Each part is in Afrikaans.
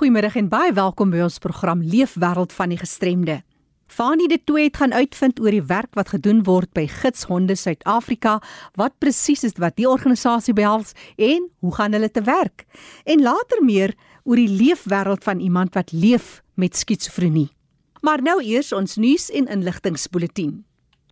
Goeiemôre en baie welkom by ons program Leefwêreld van die Gestremde. Fanie de Tooy het gaan uitvind oor die werk wat gedoen word by Gidshonde Suid-Afrika, wat presies is wat die organisasie behels en hoe gaan hulle te werk? En later meer oor die leefwêreld van iemand wat leef met skizofrenie. Maar nou eers ons nuus en inligtingspulsatie.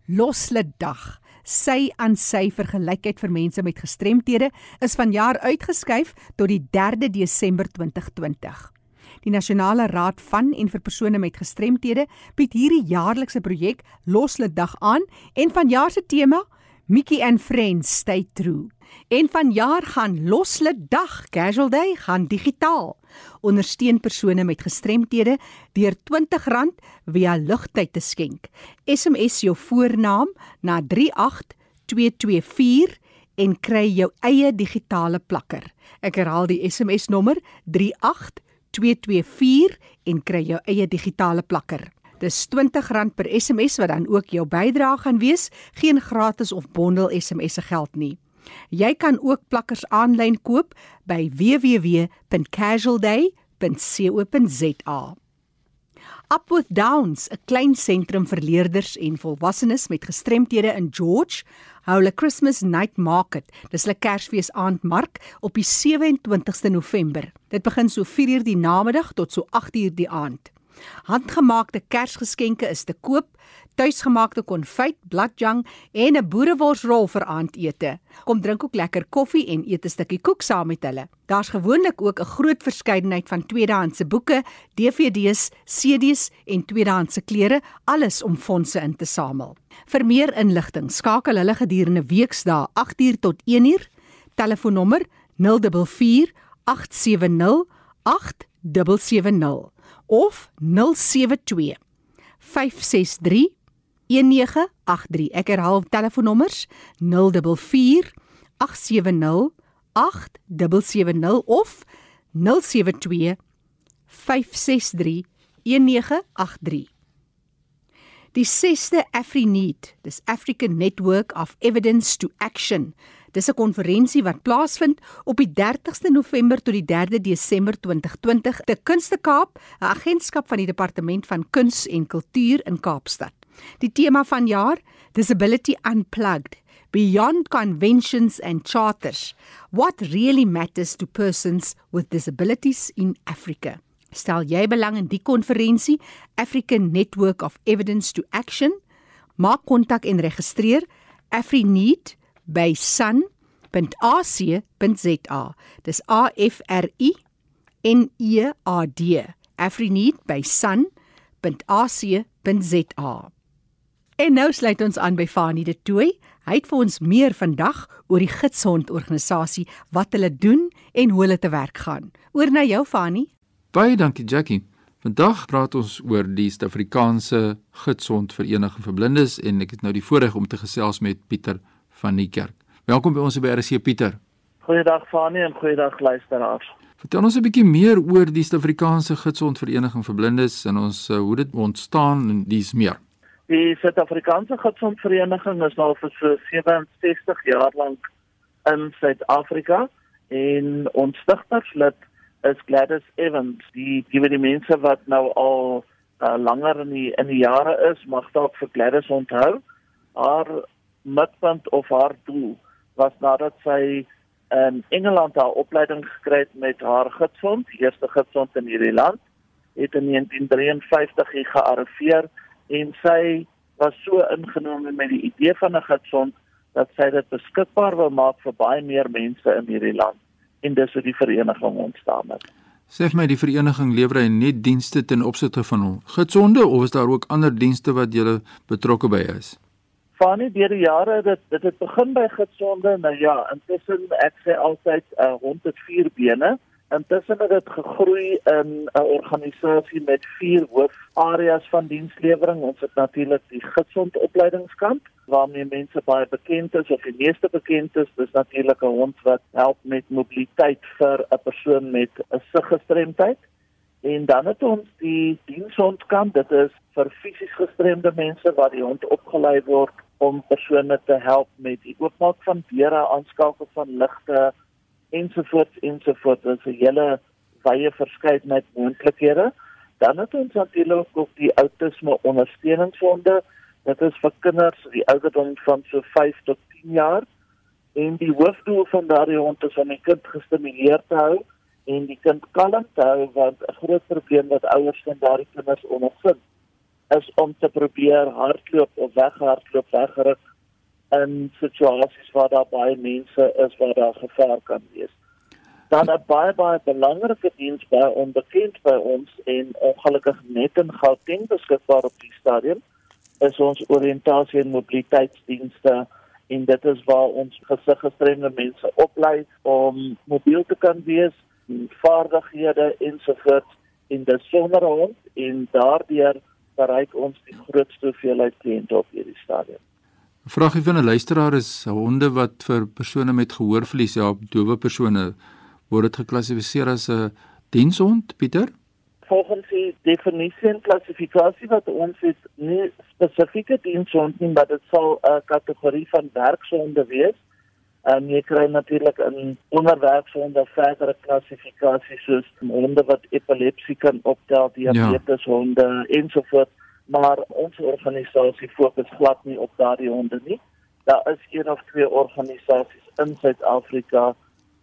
Loslede dag sy aan sy vergelykheid vir mense met gestremthede is vanjaar uitgeskuif tot die 3de Desember 2020. Die Nasionale Raad van en vir persone met gestremthede bied hierdie jaarlikse projek Loslede Dag aan en vanjaar se tema Mickey and Friends Stay True. En vanjaar gaan Loslede Dag Casual Day gaan digitaal. Ondersteun persone met gestremthede deur R20 via lugtyd te skenk. SMS jou voornaam na 38224 en kry jou eie digitale plakker. Ek herhaal die SMS nommer 38 224 en kry jou eie digitale plakker. Dis R20 per SMS wat dan ook jou bydrae gaan wees, geen gratis of bondel SMS se geld nie. Jy kan ook plakkers aanlyn koop by www.casualday.co.za. Upwith Downs, 'n klein sentrum vir leerders en volwassenes met gestremthede in George, hou hulle Christmas Night Market. Dis hulle Kersfees aandmark op die 27ste November. Dit begin so 4:00 die namiddag tot so 8:00 die aand. Handgemaakte Kersgeskenke is te koop, tuisgemaakte konfyt, bladjang en 'n boereworsrol vir aandete. Kom drink ook lekker koffie en eet 'n stukkie koek saam met hulle. Daar's gewoonlik ook 'n groot verskeidenheid van tweedehandse boeke, DVD's, CD's en tweedehandse klere, alles om fondse in te samel. Vir meer inligting, skakel hulle gedurende weksdae 8uur tot 1uur. Telefoonnommer 044 870 8770 of 072 563 1983. Ek herhaal telefoonnommers 044 870 8770 of 072 563 1983. Die 6ste AfriNeed, dis African Network of Evidence to Action. Dis 'n konferensie wat plaasvind op die 30ste November tot die 3de Desember 2020 te Kunste Kaap, 'n agentskap van die Departement van Kuns en Kultuur in Kaapstad. Die tema van jaar: Disability Unplugged. Beyond conventions and charters, what really matters to persons with disabilities in Africa. Stel jy belang in die konferensie African Network of Evidence to Action? Maak kontak en registreer AfriNeed by sun.ac.za. Dis A F R I N E A D. AfriNeed by sun.ac.za. En nou sluit ons aan by Fanie de Tooi. Hy het vir ons meer vandag oor die Gidshond organisasie, wat hulle doen en hoe hulle te werk gaan. Oor na jou Fanie. Baie dankie Jackie. Vandag praat ons oor die Suid-Afrikaanse Gidshond Vereniging vir Blindes en ek het nou die voorreg om te gesels met Pieter van die kerk. Welkom by ons by RC Pieter. Goeiedag Fanie en goeiedag luisteraars. Vertel ons 'n bietjie meer oor die Suid-Afrikaanse Gidshond Vereniging vir Blindes en ons uh, hoe dit ontstaan en dis meer. Die Suid-Afrikaanse Gidsondvereniging is nou vir so 67 jaar lank in Suid-Afrika en ons stigterslid is Gladys Evans. Die die die mense wat nou al uh, langer in die in die jare is, mag dalk vir Gladys onthou. Haar mikpunt of haar doel was nadat sy in Engeland haar opleiding gekry het met haar gidsond, die eerste gidsond in hierdie land, het in 1953 gearriveer en sy was so ingenome met die idee van 'n gidsond dat sy dit beskikbaar wou maak vir baie meer mense in hierdie land en dis hoe die vereniging ontstaan het. Sê vir my die vereniging lewer hy net dienste ten opsigte van hom gidsonde of is daar ook ander dienste wat jy betrokke by is? Van die deur die jare dit dit het begin by gidsonde nou ja intussen ek sê altyd uh, rond dit vier bene Intussen het dit gegroei in 'n organisasie met vier hoofareas van dienslewering. Ons het natuurlik die gesond opleidingskamp waarmee mense baie bekend is of die meeste bekend is. Dis natuurlik 'n hond wat help met mobiliteit vir 'n persoon met 'n siggestremdheid. En dan het ons die dienshondkamp. Dit is vir fisies gestremde mense waar die hond opgelei word om persone te help met die oopmaak van deure, aanskakel van ligte ensovoorts ensovoorts. Is 'n hele wye verskeidenheid moontlikhede. Dan het ons natuurlik ook die outisme ondersteuningsfonde. Dit is vir kinders die ouderdom van so 5 tot 10 jaar. En die hoofdoel van daardie hond is om die kind gestimuleer te hou en die kind kalm te hou want 'n groot probleem wat ouers van daardie kinders ondervind is om te probeer hardloop of weghardloop weggeruk in situasies waar daar baie mense is waar daar gevaar kan wees. Dan 'n baie baie belangrike diens by onbekend by ons en ongelukkig net in Gauteng beskikbaar op die stadium is ons oriëntasie en mobiliteitsdienste en dit is waar ons gesiggestremde mense oplei om mobiel te kan wees, vaardighede ensovoorts in die sonderhond en daardeur bereik ons die grootste hoeveelheid kliënte op hierdie stadium. Vragie van 'n luisteraar is honde wat vir persone met gehoorverlies, ja, dowe persone word dit geklassifiseer as 'n dienshond, Pieter? Volgens die definisie en klassifikasie wat ons het, nie spesifieke dienshond nie, maar dit sal 'n kategorie van werkshonde wees. En jy kry natuurlik 'n onderwerpshonde verdere klassifikasies soos honde wat epilepsie kan optel, ja. honde ensovoorts, maar ons organisasie fokus glad nie op daardie honde nie. Daar is een of twee organisasies in Suid-Afrika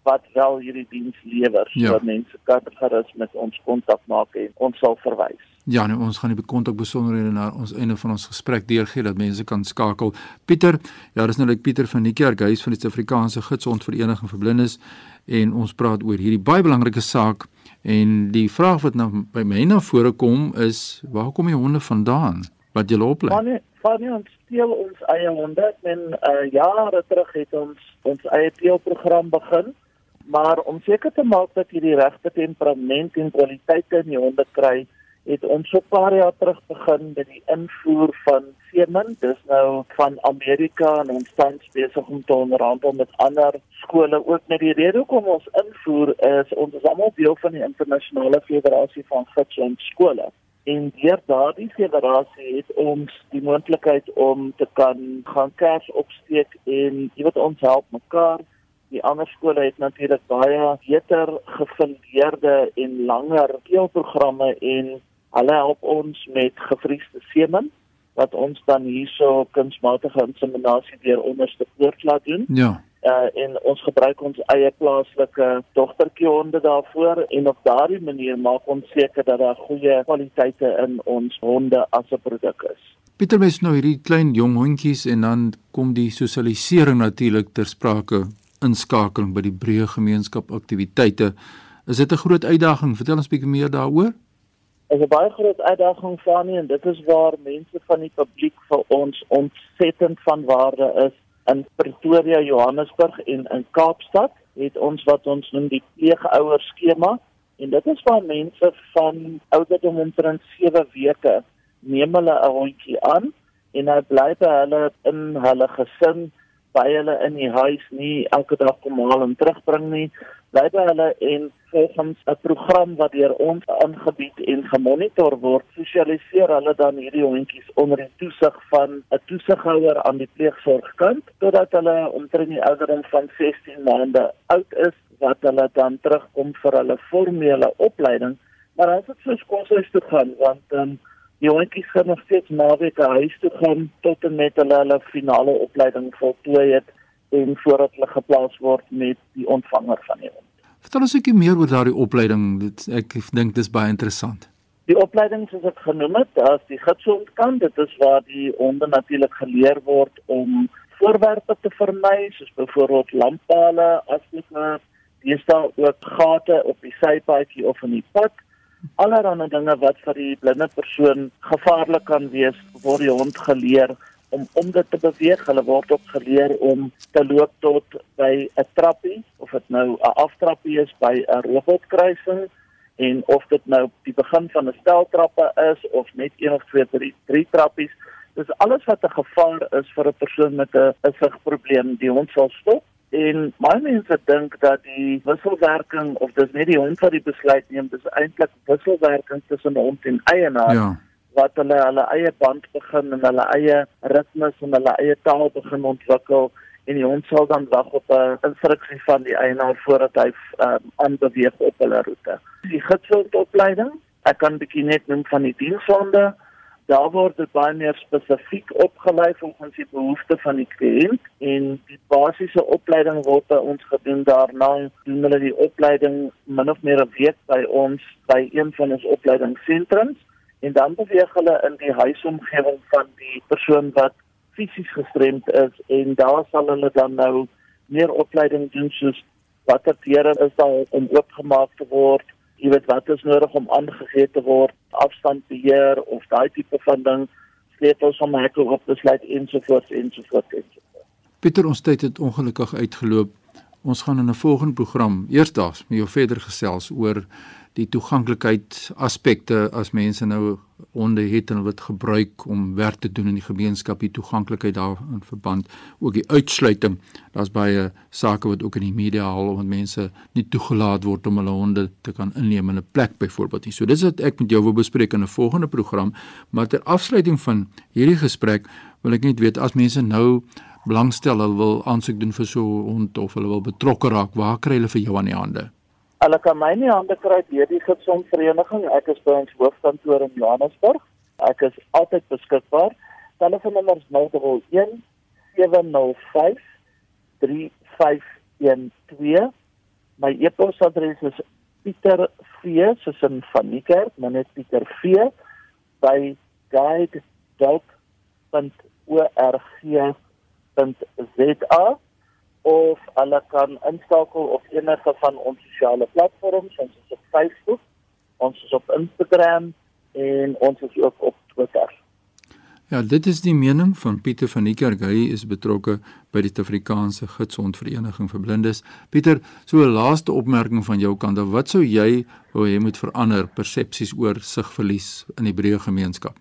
wat wel hierdie diens lewer ja. sodat mense kan gerus met ons kontak maak en ons sal verwys. Ja, nee, ons gaan die kontak besonderhede na ons einde van ons gesprek deurgee dat mense kan skakel. Pieter, ja, dis nou net Pieter van die Kerk huis van die Suid-Afrikaanse Gidsondvereniging vir Blindes en ons praat oor hierdie baie belangrike saak en die vraag wat nou by my na vore kom is waar kom die honde vandaan wat jy oplei? Van van ons steel ons eie honde en uh, jare terug het ons ons eie teelprogram begin maar om seker te maak dat jy die regte temperament en kwaliteite in die honde kry, het ons so 'n paar jaar terug begin met die invoer van semen. Dis nou van Amerika en ons tans besig om te onderhandel met ander skole ook met die rede hoekom ons invoer is ons is almal deel van die internasionale federasie van gidsland skole. En deur daardie federasie het ons die moontlikheid om te kan gaan kers opsteek en jy weet ons help mekaar Die ander skole het natuurlik baie beter gefundeerde en langer keelprogramme en hulle help ons met gefriesde semen wat ons dan hierso kunsmatige inseminasie deur onderste poort laat doen. Ja. Uh, en ons gebruik ons eie plaaslike dogtertjie honde daarvoor en op daardie manier maak ons seker dat daar goeie kwaliteite in ons honde as 'n produk is. Pieter mens nou hierdie klein jong hondjies en dan kom die sosialisering natuurlik ter sprake inskakeling by die breë gemeenskap aktiwiteite. Is dit 'n groot uitdaging? Vertel ons 'n bietjie meer daaroor. Is 'n baie groot uitdaging vir my en dit is waar mense van die publiek vir ons ontsettend van waarde is. In Pretoria, Johannesburg en in Kaapstad het ons wat ons noem die pleegouer skema. En dit is waar mense van ouderdom omtrent 7 weke neem hulle 'n hondjie aan en hy bly by hulle in hulle gesin by hulle in die huis nie elke dag kom haal en terugbring nie. Bly by hulle en volgens 'n program wat deur ons aangebied en gemonitor word sosialiseer hulle dan hierdie hondjies onder die toesig van 'n toesighouer aan die pleegsorgkant totdat hulle omtrent die ouderdom van 16 maande oud is wat hulle dan terugkom vir hulle formele opleiding. Maar as dit soos koshuis toe gaan want um, die hondjies gaan nog steeds naweek huis toe gaan tot en met hulle hulle finale opleiding voltooi het en voordat hulle geplaas word met die ontvanger van die hond. Vertel ons 'n bietjie meer oor daardie opleiding. Dit ek dink dis baie interessant. Die opleiding soos ek genoem het, as die gidshond kan, dit is waar die honde natuurlik geleer word om voorwerpe te vermy, soos byvoorbeeld lamppale, asblik, dis daar ook gate op die sypaadjie of in die pad allerlei dinge wat vir die blinde persoon gevaarlik kan wees, word die hond geleer om om dit te beweeg. Hulle word ook geleer om te loop tot by 'n trappie of dit nou 'n aftrappie is by 'n robotkruising en of dit nou die begin van 'n steltrappe is of net een of twee drie, drie trappies. Dis alles wat 'n gevaar is vir 'n persoon met 'n sigprobleem. Die hond sal stop En baie mense dink dat die wisselwerking of dis net die hond wat die besluit neem, dis eintlik wisselwerking tussen hond en eienaar. Ja. Wat hulle hulle eie band begin en hulle eie ritmes en hulle eie taal begin ontwikkel en die hond sal dan wag op 'n instruksie van die eienaar voordat hy um, aanbeweeg op hulle roete. Die gidshondopleiding, ek kan bietjie net noem van die dienshonde daar word dit baie meer spesifiek opgelei volgens die behoeftes van die kliënt en die basiese opleiding word by ons gedoen. Daarna doen hulle die opleiding min of meer 'n week by ons by een van ons opleidingssentrums en dan beweeg hulle in die huisomgewing van die persoon wat fisies gestremd is en daar sal hulle dan nou meer opleiding doen soos watter deure is daar om oopgemaak te word jy weet wat is nodig om aangegee te word, afstandbeheer of daai tipe van ding, sleutels om hekke op te sluit ensovoorts ensovoorts ensovoorts. Pieter, ons tyd het ongelukkig uitgeloop. Ons gaan in 'n volgende program eersdaags met jou verder gesels oor die toeganklikheid aspekte as mense nou honde het en hulle dit gebruik om werk te doen in die gemeenskap, die toeganklikheid daarin verband, ook die uitsluiting. Daar's baie sake wat ook in die media haal omdat mense nie toegelaat word om hulle honde te kan inneem in 'n plek byvoorbeeld nie. So dis wat ek met jou wil bespreek in 'n volgende program, maar ter afsluiting van hierdie gesprek wil ek net weet as mense nou belangstel, hulle wil aansoek doen vir so 'n hond of hulle wil betrokke raak, waar kry hulle vir jou aan die hande? Hulle kan my nie hande kry deur die Gidsondvereniging. Ek is by ons hoofkantoor in Johannesburg. Ek is altyd beskikbaar. Telefoonnommer is 011 705 3512. My e-posadres is pieterv soos in van die kerk, maar net pieterv by guide.org.za of hulle kan inskakel op enige van ons sosiale platforms, ons is op Facebook, ons is op Instagram en ons is ook op Twitter. Ja, dit is die mening van Pieter van die Kerk. Hy is betrokke by die Suid-Afrikaanse Gidsondvereniging vir Blindes. Pieter, so 'n laaste opmerking van jou kant, wat sou jy wou hê moet verander persepsies oor sigverlies in die breë gemeenskap?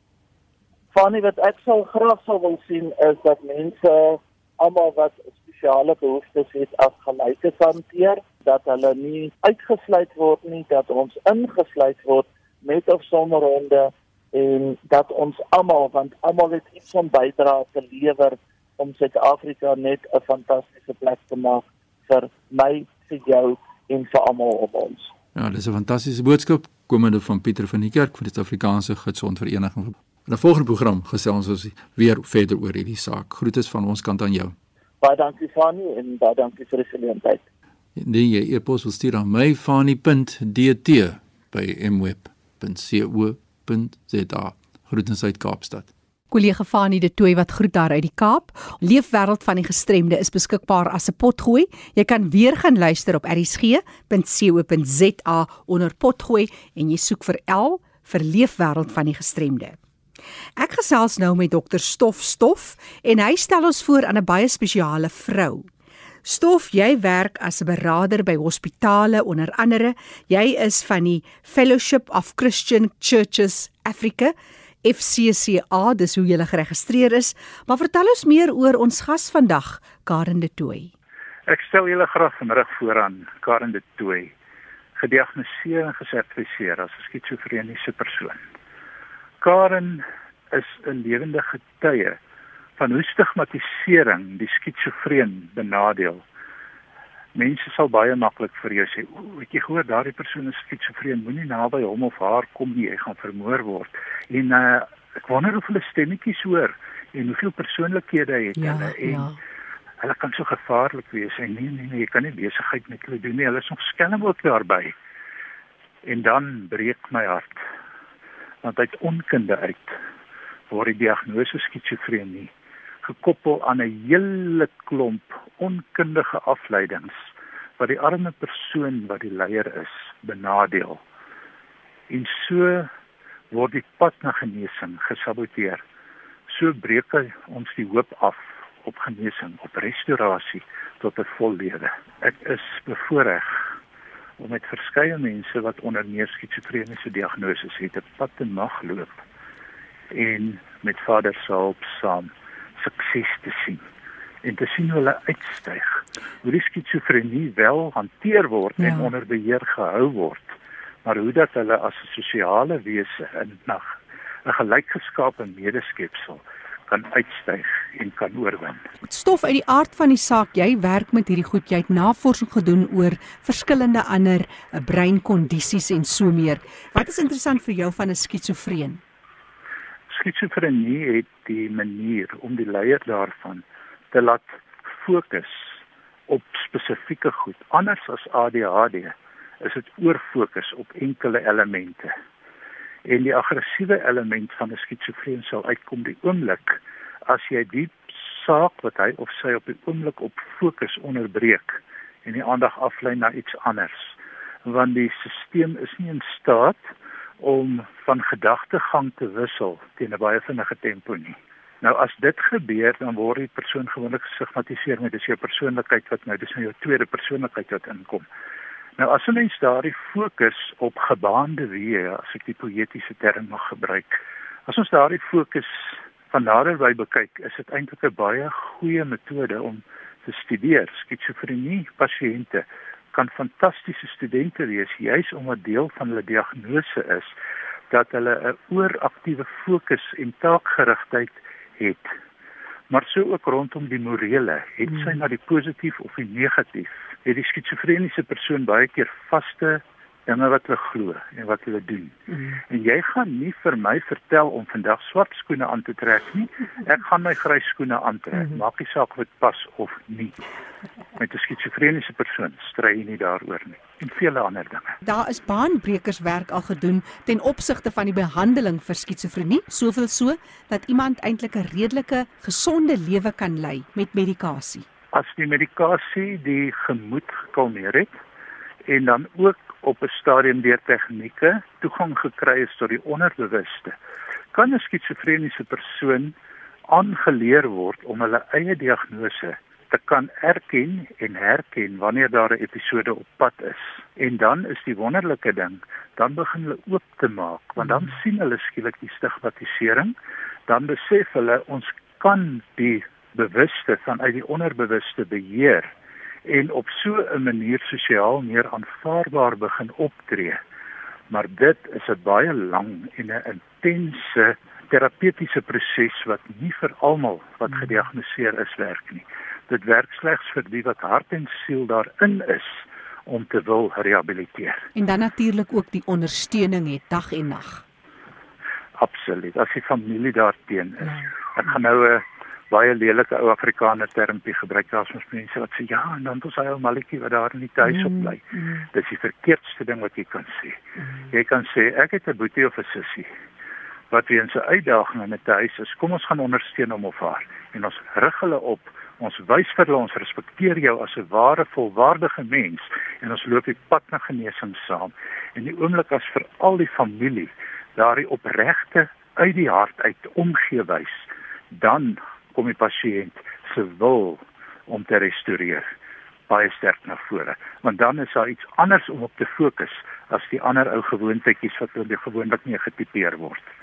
Vanie wat ek sou graag sou wil sien is dat mense almal wat spesiale behoeftes het as gelyke hanteer dat hulle nie uitgesluit word nie dat ons ingesluit word met of sonder honde en dat ons almal want almal het iets om bydra te lewer om Suid-Afrika net 'n fantastiese plek te maak vir my, vir jou en vir almal op ons. Ja, dis 'n fantastiese boodskap komende van Pieter van die Kerk vir die Suid-Afrikaanse Gidsondvereniging. In 'n volgende program gesels ons weer verder oor hierdie saak. Groete van ons kant aan jou. Baie dankie Fani en baie dankie vir die geleentheid. Nee, jy e-pos wil stuur aan my fani.dt by mweb.co.za. Groetens uit Kaapstad. Kollega Fani de Tooi wat groet daar uit die Kaap. Leefwêreld van die gestremde is beskikbaar as 'n potgooi. Jy kan weer gaan luister op erisg.co.za onder potgooi en jy soek vir L vir Leefwêreld van die gestremde. Ek gesels nou met dokter Stof Stof en hy stel ons voor aan 'n baie spesiale vrou. Stof, jy werk as 'n beraader by hospitale onder andere. Jy is van die Fellowship of Christian Churches Africa, FCCA, dis hoe jy geregistreer is. Maar vertel ons meer oor ons gas vandag, Karen de Tooy. Ek stel julle graag vanmiddag vooraan Karen de Tooy, gediagnoseer en gesertifiseer as 'n skizofreniese persoon. Karen is 'n lewende getuie van hoe stigmatisering die skitsofreen benadeel. Mense sal baie maklik vir jou sê, "O, het jy gehoor daardie persoon is skitsofreen, moenie naby hom of haar kom nie, hy gaan vermoor word." En uh, ek wonder of hulle stemmetjies hoor en hoeveel persoonlikhede het ja, hulle en ja. hulle kan so gevaarlik wees. En nee, nee, nee, jy kan nie besigheid met hulle doen nie. Hulle is nog skelm ook daarby. En dan breek my hart want uit onkunde uit word die diagnose skizofrenie gekoppel aan 'n hele klomp onkundige afleidings wat die arme persoon wat die leier is benadeel. En so word die pad na genesing gesaboteer. So breek ons die hoop af op genesing, op restaurasie tot 'n vol lewe. Ek is bevoorreg om met verskeie mense wat onder meer skizofreniese diagnose het, 'n pad te mag loop en met Vader se hulp saam sukses te sien en te sien hoe hulle uitstyg. Hoe die skizofrenie wel hanteer word ja. en onder beheer gehou word, maar hoe dat hulle as 'n sosiale wese in nag 'n gelykgeskaapte medeskepsel kan uitstyg en kan oorwin. Stof uit die aard van die saak, jy werk met hierdie goed, jy het navorsing gedoen oor verskillende ander eh, breinkondisies en so meer. Wat is interessant vir jou van 'n skitsofreen? Skitsofrenie het die manier om die leier daarvan te laat fokus op spesifieke goed. Anders as ADHD is dit oorfokus op enkele elemente. En die aggressiewe element van 'n skitsofreen sal uitkom die oomblik as jy die saak wat hy of sy op die oomblik op fokus onderbreek en die aandag aflei na iets anders. Want die stelsel is nie in staat om van gedagtegang te wissel teen 'n baie vinnige tempo nie. Nou as dit gebeur, dan word die persoon gewoonlik gestigmatiseer met dis jou persoonlikheid wat nou dis nou jou tweede persoonlikheid wat inkom. Nou as 'n mens daardie fokus op gebaande weë, as ek die poëtiese term mag gebruik, as ons daardie fokus van naderby bekyk, is dit eintlik 'n baie goeie metode om te studeer. Skitsofrenie pasiënte kan fantastiese studente wees juis omdat deel van hulle diagnose is dat hulle 'n ooraktiewe fokus en taakgerigtheid het. Maar so ook rondom die morele, het sy hmm. na die positief of die negatief. Het die skitsofreniese persoon baie keer vaste dinge wat hulle glo en wat hulle doen. Mm. En jy gaan nie vir my vertel om vandag swart skoene aan te trek nie. Ek gaan my grys skoene aantrek. Mm. Maak nie saak of dit pas of nie. Met 'n skitsofreniese persoon stry jy nie daaroor nie. En vele ander dinge. Daar is baanbrekerswerk al gedoen ten opsigte van die behandeling vir skitsofrenie, soveel so dat iemand eintlik 'n redelike gesonde lewe kan lei met medikasie. As die medikasie die gemoed gekalmeer het en dan ook op 'n stadium deur tegnieke toegang gekry is tot die onderbewuste, kan 'n skitsofreniese persoon aangeleer word om hulle eie diagnose te kan erken en herken wanneer daar 'n episode op pad is. En dan is die wonderlike ding, dan begin hulle oop te maak, want dan hmm. sien hulle skielik die stigmatisering, dan besef hulle ons kan die bewuste vanuit die onderbewuste beheer en op so 'n manier sosiaal meer aanvaarbaar begin optree. Maar dit is 'n baie lang en 'n intense terapeutiese proses wat nie vir almal wat hmm. gediagnoseer is werk nie. Dit werk slegs vir die wat hart en siel daarin is om te wil rehabiliteer. En dan natuurlik ook die ondersteuning het dag en nag. Absoluut. As die familie daarteen is. Ja. Ek gaan nou 'n baie lelike ou Afrikaner termpie gebruik daar soms mense wat sê ja en dan is hy 'n malletjie wat daar nie tuis op bly. Mm, mm. Dis die verkeerdste ding wat jy kan sê. Mm. Jy kan sê ek het 'n boetie of 'n sussie wat weer 'n uitdaging in 'n huis is. Kom ons gaan ondersteun hom of haar en ons rig hulle op. Ons wys vir hulle ons respekteer jou as 'n ware volwaardige mens en ons loop die pad na genesing saam. En die oomblik as vir al die familie daardie opregte uit die hart uit omgee wys, dan kom die pasiënt se wil om te restoreer baie sterk na vore want dan is daar iets anders om op te fokus as die ander ou gewoontetjies wat hulle gewoonlik nie getipeer word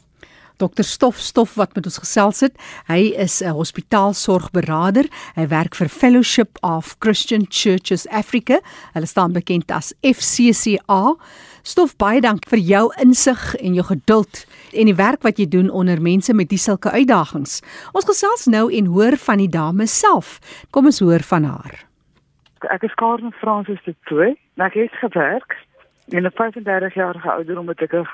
Dokter Stof Stof wat met ons gesels het. Hy is 'n hospitaalsorgberader. Hy werk vir Fellowship of Christian Churches Africa. Hulle staan bekend as FCCA. Stof baie dank vir jou insig en jou geduld en die werk wat jy doen onder mense met dieselfde uitdagings. Ons gesels nou en hoor van die dame self. Kom ons hoor van haar. Ek is Karen Francis de Toey. Ek het gewerk in 'n 35 jarige ouderdom met 'n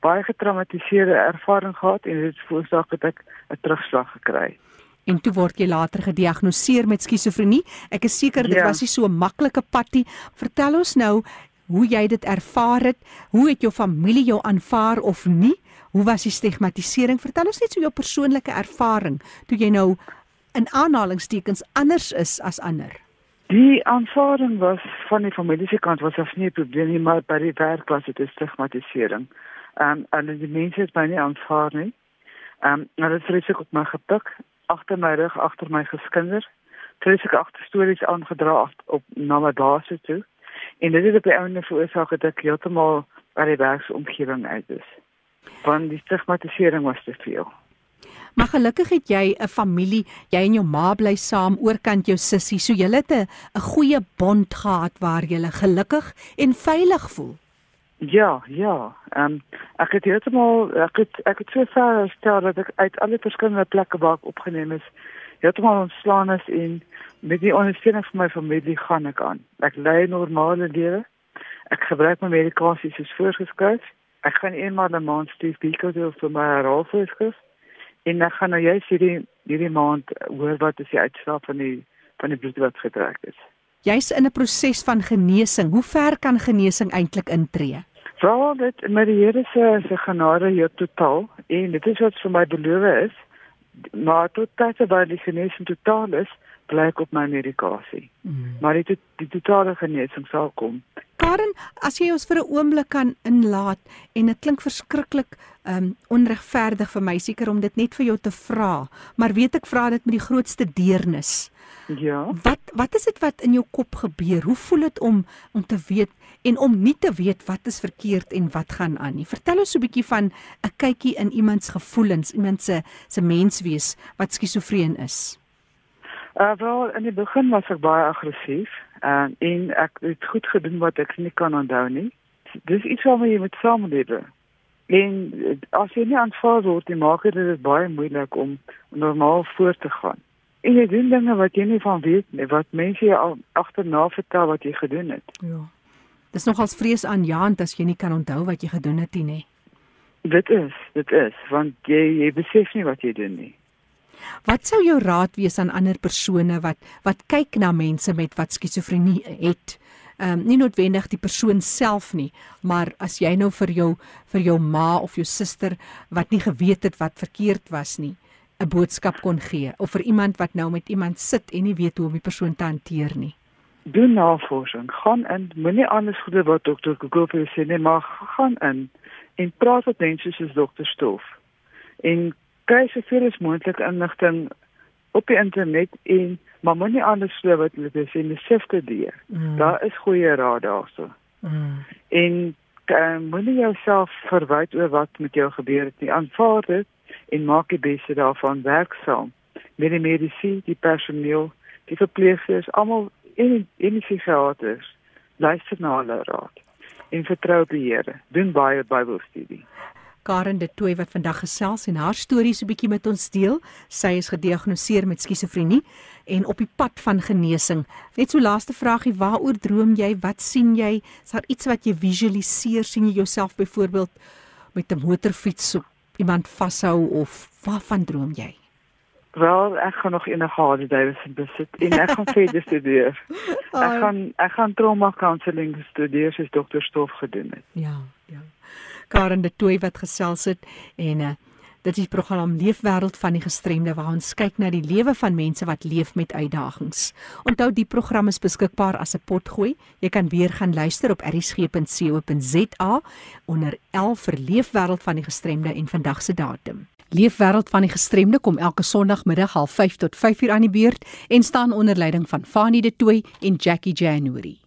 baie getraumatiseerde ervaring gehad en dit veroorsaak dat ek 'n terugslag gekry het. En toe word jy later gediagnoseer met skizofrenie. Ek is seker dit ja. was nie so 'n maklike padjie. Vertel ons nou hoe jy dit ervaar het. Hoe het jou familie jou aanvaar of nie? Hoe was die stigmatisering? Vertel ons net so jou persoonlike ervaring toe jy nou in aanhalingstekens anders is as ander. Die aanvaarding was van die familie se kant was as nie 'n probleem nie, maar by die werk was dit stigmatisering. Ehm um, en die mense het my nie aanvaar nie. Ehm um, hulle het vreeslik op my gepik, agter my rug, agter my geskinder. Vreeslik agter stories aangedra op na my baas toe. En dit het op die einde veroorsaak dat ek heeltemal by die werksomgewing uit is. Want die stigmatisering was te veel. Maar gelukkig het jy 'n familie, jy en jou ma bly saam oorkant jou sussie, so julle het 'n goeie bond gehad waar julle gelukkig en veilig voel. Ja, ja. Ehm um, ek het heeltemal ek het ek het so ver gestel dat ek uit alle verskillende plekke waar ek opgeneem is, heeltemal ontslaan is en met die ondersteuning van my familie gaan ek aan. Ek lei 'n normale lewe. Ek gebruik my medikasie soos voorgeskryf. Ek gaan eenmaal 'n maand Steve Biko doen vir my herhalvoorskrift. En ek gaan nou juist hierdie hierdie maand hoor wat is die uitslag van die van die bloed wat getrek is. Jy's in 'n proses van genesing. Hoe ver kan genesing eintlik intree? Wel, dit met die Here se se genade hier totaal en dit is wat vir my beloof is. Maar tot tyd waar die genesing totaal is, bly ek op my medikasie. Mm. Maar die die totale genesing sal kom. Karen, as jy ons vir 'n oomblik kan inlaat en dit klink verskriklik um onregverdig vir my seker om dit net vir jou te vra, maar weet ek vra dit met die grootste deernis. Ja. Wat wat is dit wat in jou kop gebeur? Hoe voel dit om om te weet en om nie te weet wat is verkeerd en wat gaan aan nie? Vertel ons so 'n bietjie van 'n kykie in iemand se gevoelens, iemand se se menswees wat skizofreen is. Uh wel, in die begin was ek baie aggressief uh, en ek het goed gedoen wat ek nie kan onthou nie. Dis iets wat jy met saamlewe. En as jy nie aanvaar word, dan maak dit baie moeilik om normaal voort te gaan. En jy doen dinge wat jy nie van weet nie, wat mense jou agterna vertel wat jy gedoen het. Ja. Dis nogals vrees aan Jan as jy nie kan onthou wat jy gedoen het nie. Dit is, dit is, want jy jy besef nie wat jy doen nie. Wat sou jou raad wees aan ander persone wat wat kyk na mense met wat skizofrenie het? Ehm um, nie noodwendig die persoon self nie, maar as jy nou vir jou vir jou ma of jou suster wat nie geweet het wat verkeerd was nie, 'n boodskap kon gee of vir iemand wat nou met iemand sit en nie weet hoe om die persoon te hanteer nie. Doen navorsing, gaan in, moenie alles goede wat dokter Google vir jou sê nie, maar gaan in en praat met mense soos dokter Stof. En kry soveel as moontlik inligting op die internet en maar moenie alles glo wat hulle sê nie, sifte dit. Mm. Daar is goeie raad daarso. Mm. En uh, moenie jouself verwyd oor wat met jou gebeur het nie. Aanvaar dit en maak die beste daarvan werksaam met die medisy, die personeel, die verpleegsters, almal en en die psigiaters. Luister na hulle raad en vertrou op die Here. Doen baie Bybelstudie. Karen de Tooi wat vandag gesels en haar stories 'n bietjie met ons deel. Sy is gediagnoseer met skizofrenie en op die pad van genesing. Net so laaste vragie, waaroor droom jy? Wat sien jy? Is daar iets wat jy visualiseer? sien jy jouself byvoorbeeld met 'n motorfiets op iemand vashou of waarvan droom jy? Wel, ek gaan nog enige Harley Davidson besit en ek gaan verder studeer. Ek gaan ek gaan trauma counselling studeer soos dokter Stof gedoen het. Ja, ja. Karen de Tooi wat gesels het en uh, dit is die program Leefwêreld van die gestremde waar ons kyk na die lewe van mense wat leef met uitdagings. Onthou die program is beskikbaar as 'n potgooi. Jy kan weer gaan luister op erisg.co.za onder 11 vir Leefwêreld van die gestremde en vandag se datum. Leefwêreld van die gestremde kom elke Sondagmiddag 05:30 tot 5:00 aan die beurt en staan onder leiding van Fanie De Tooy en Jackie January.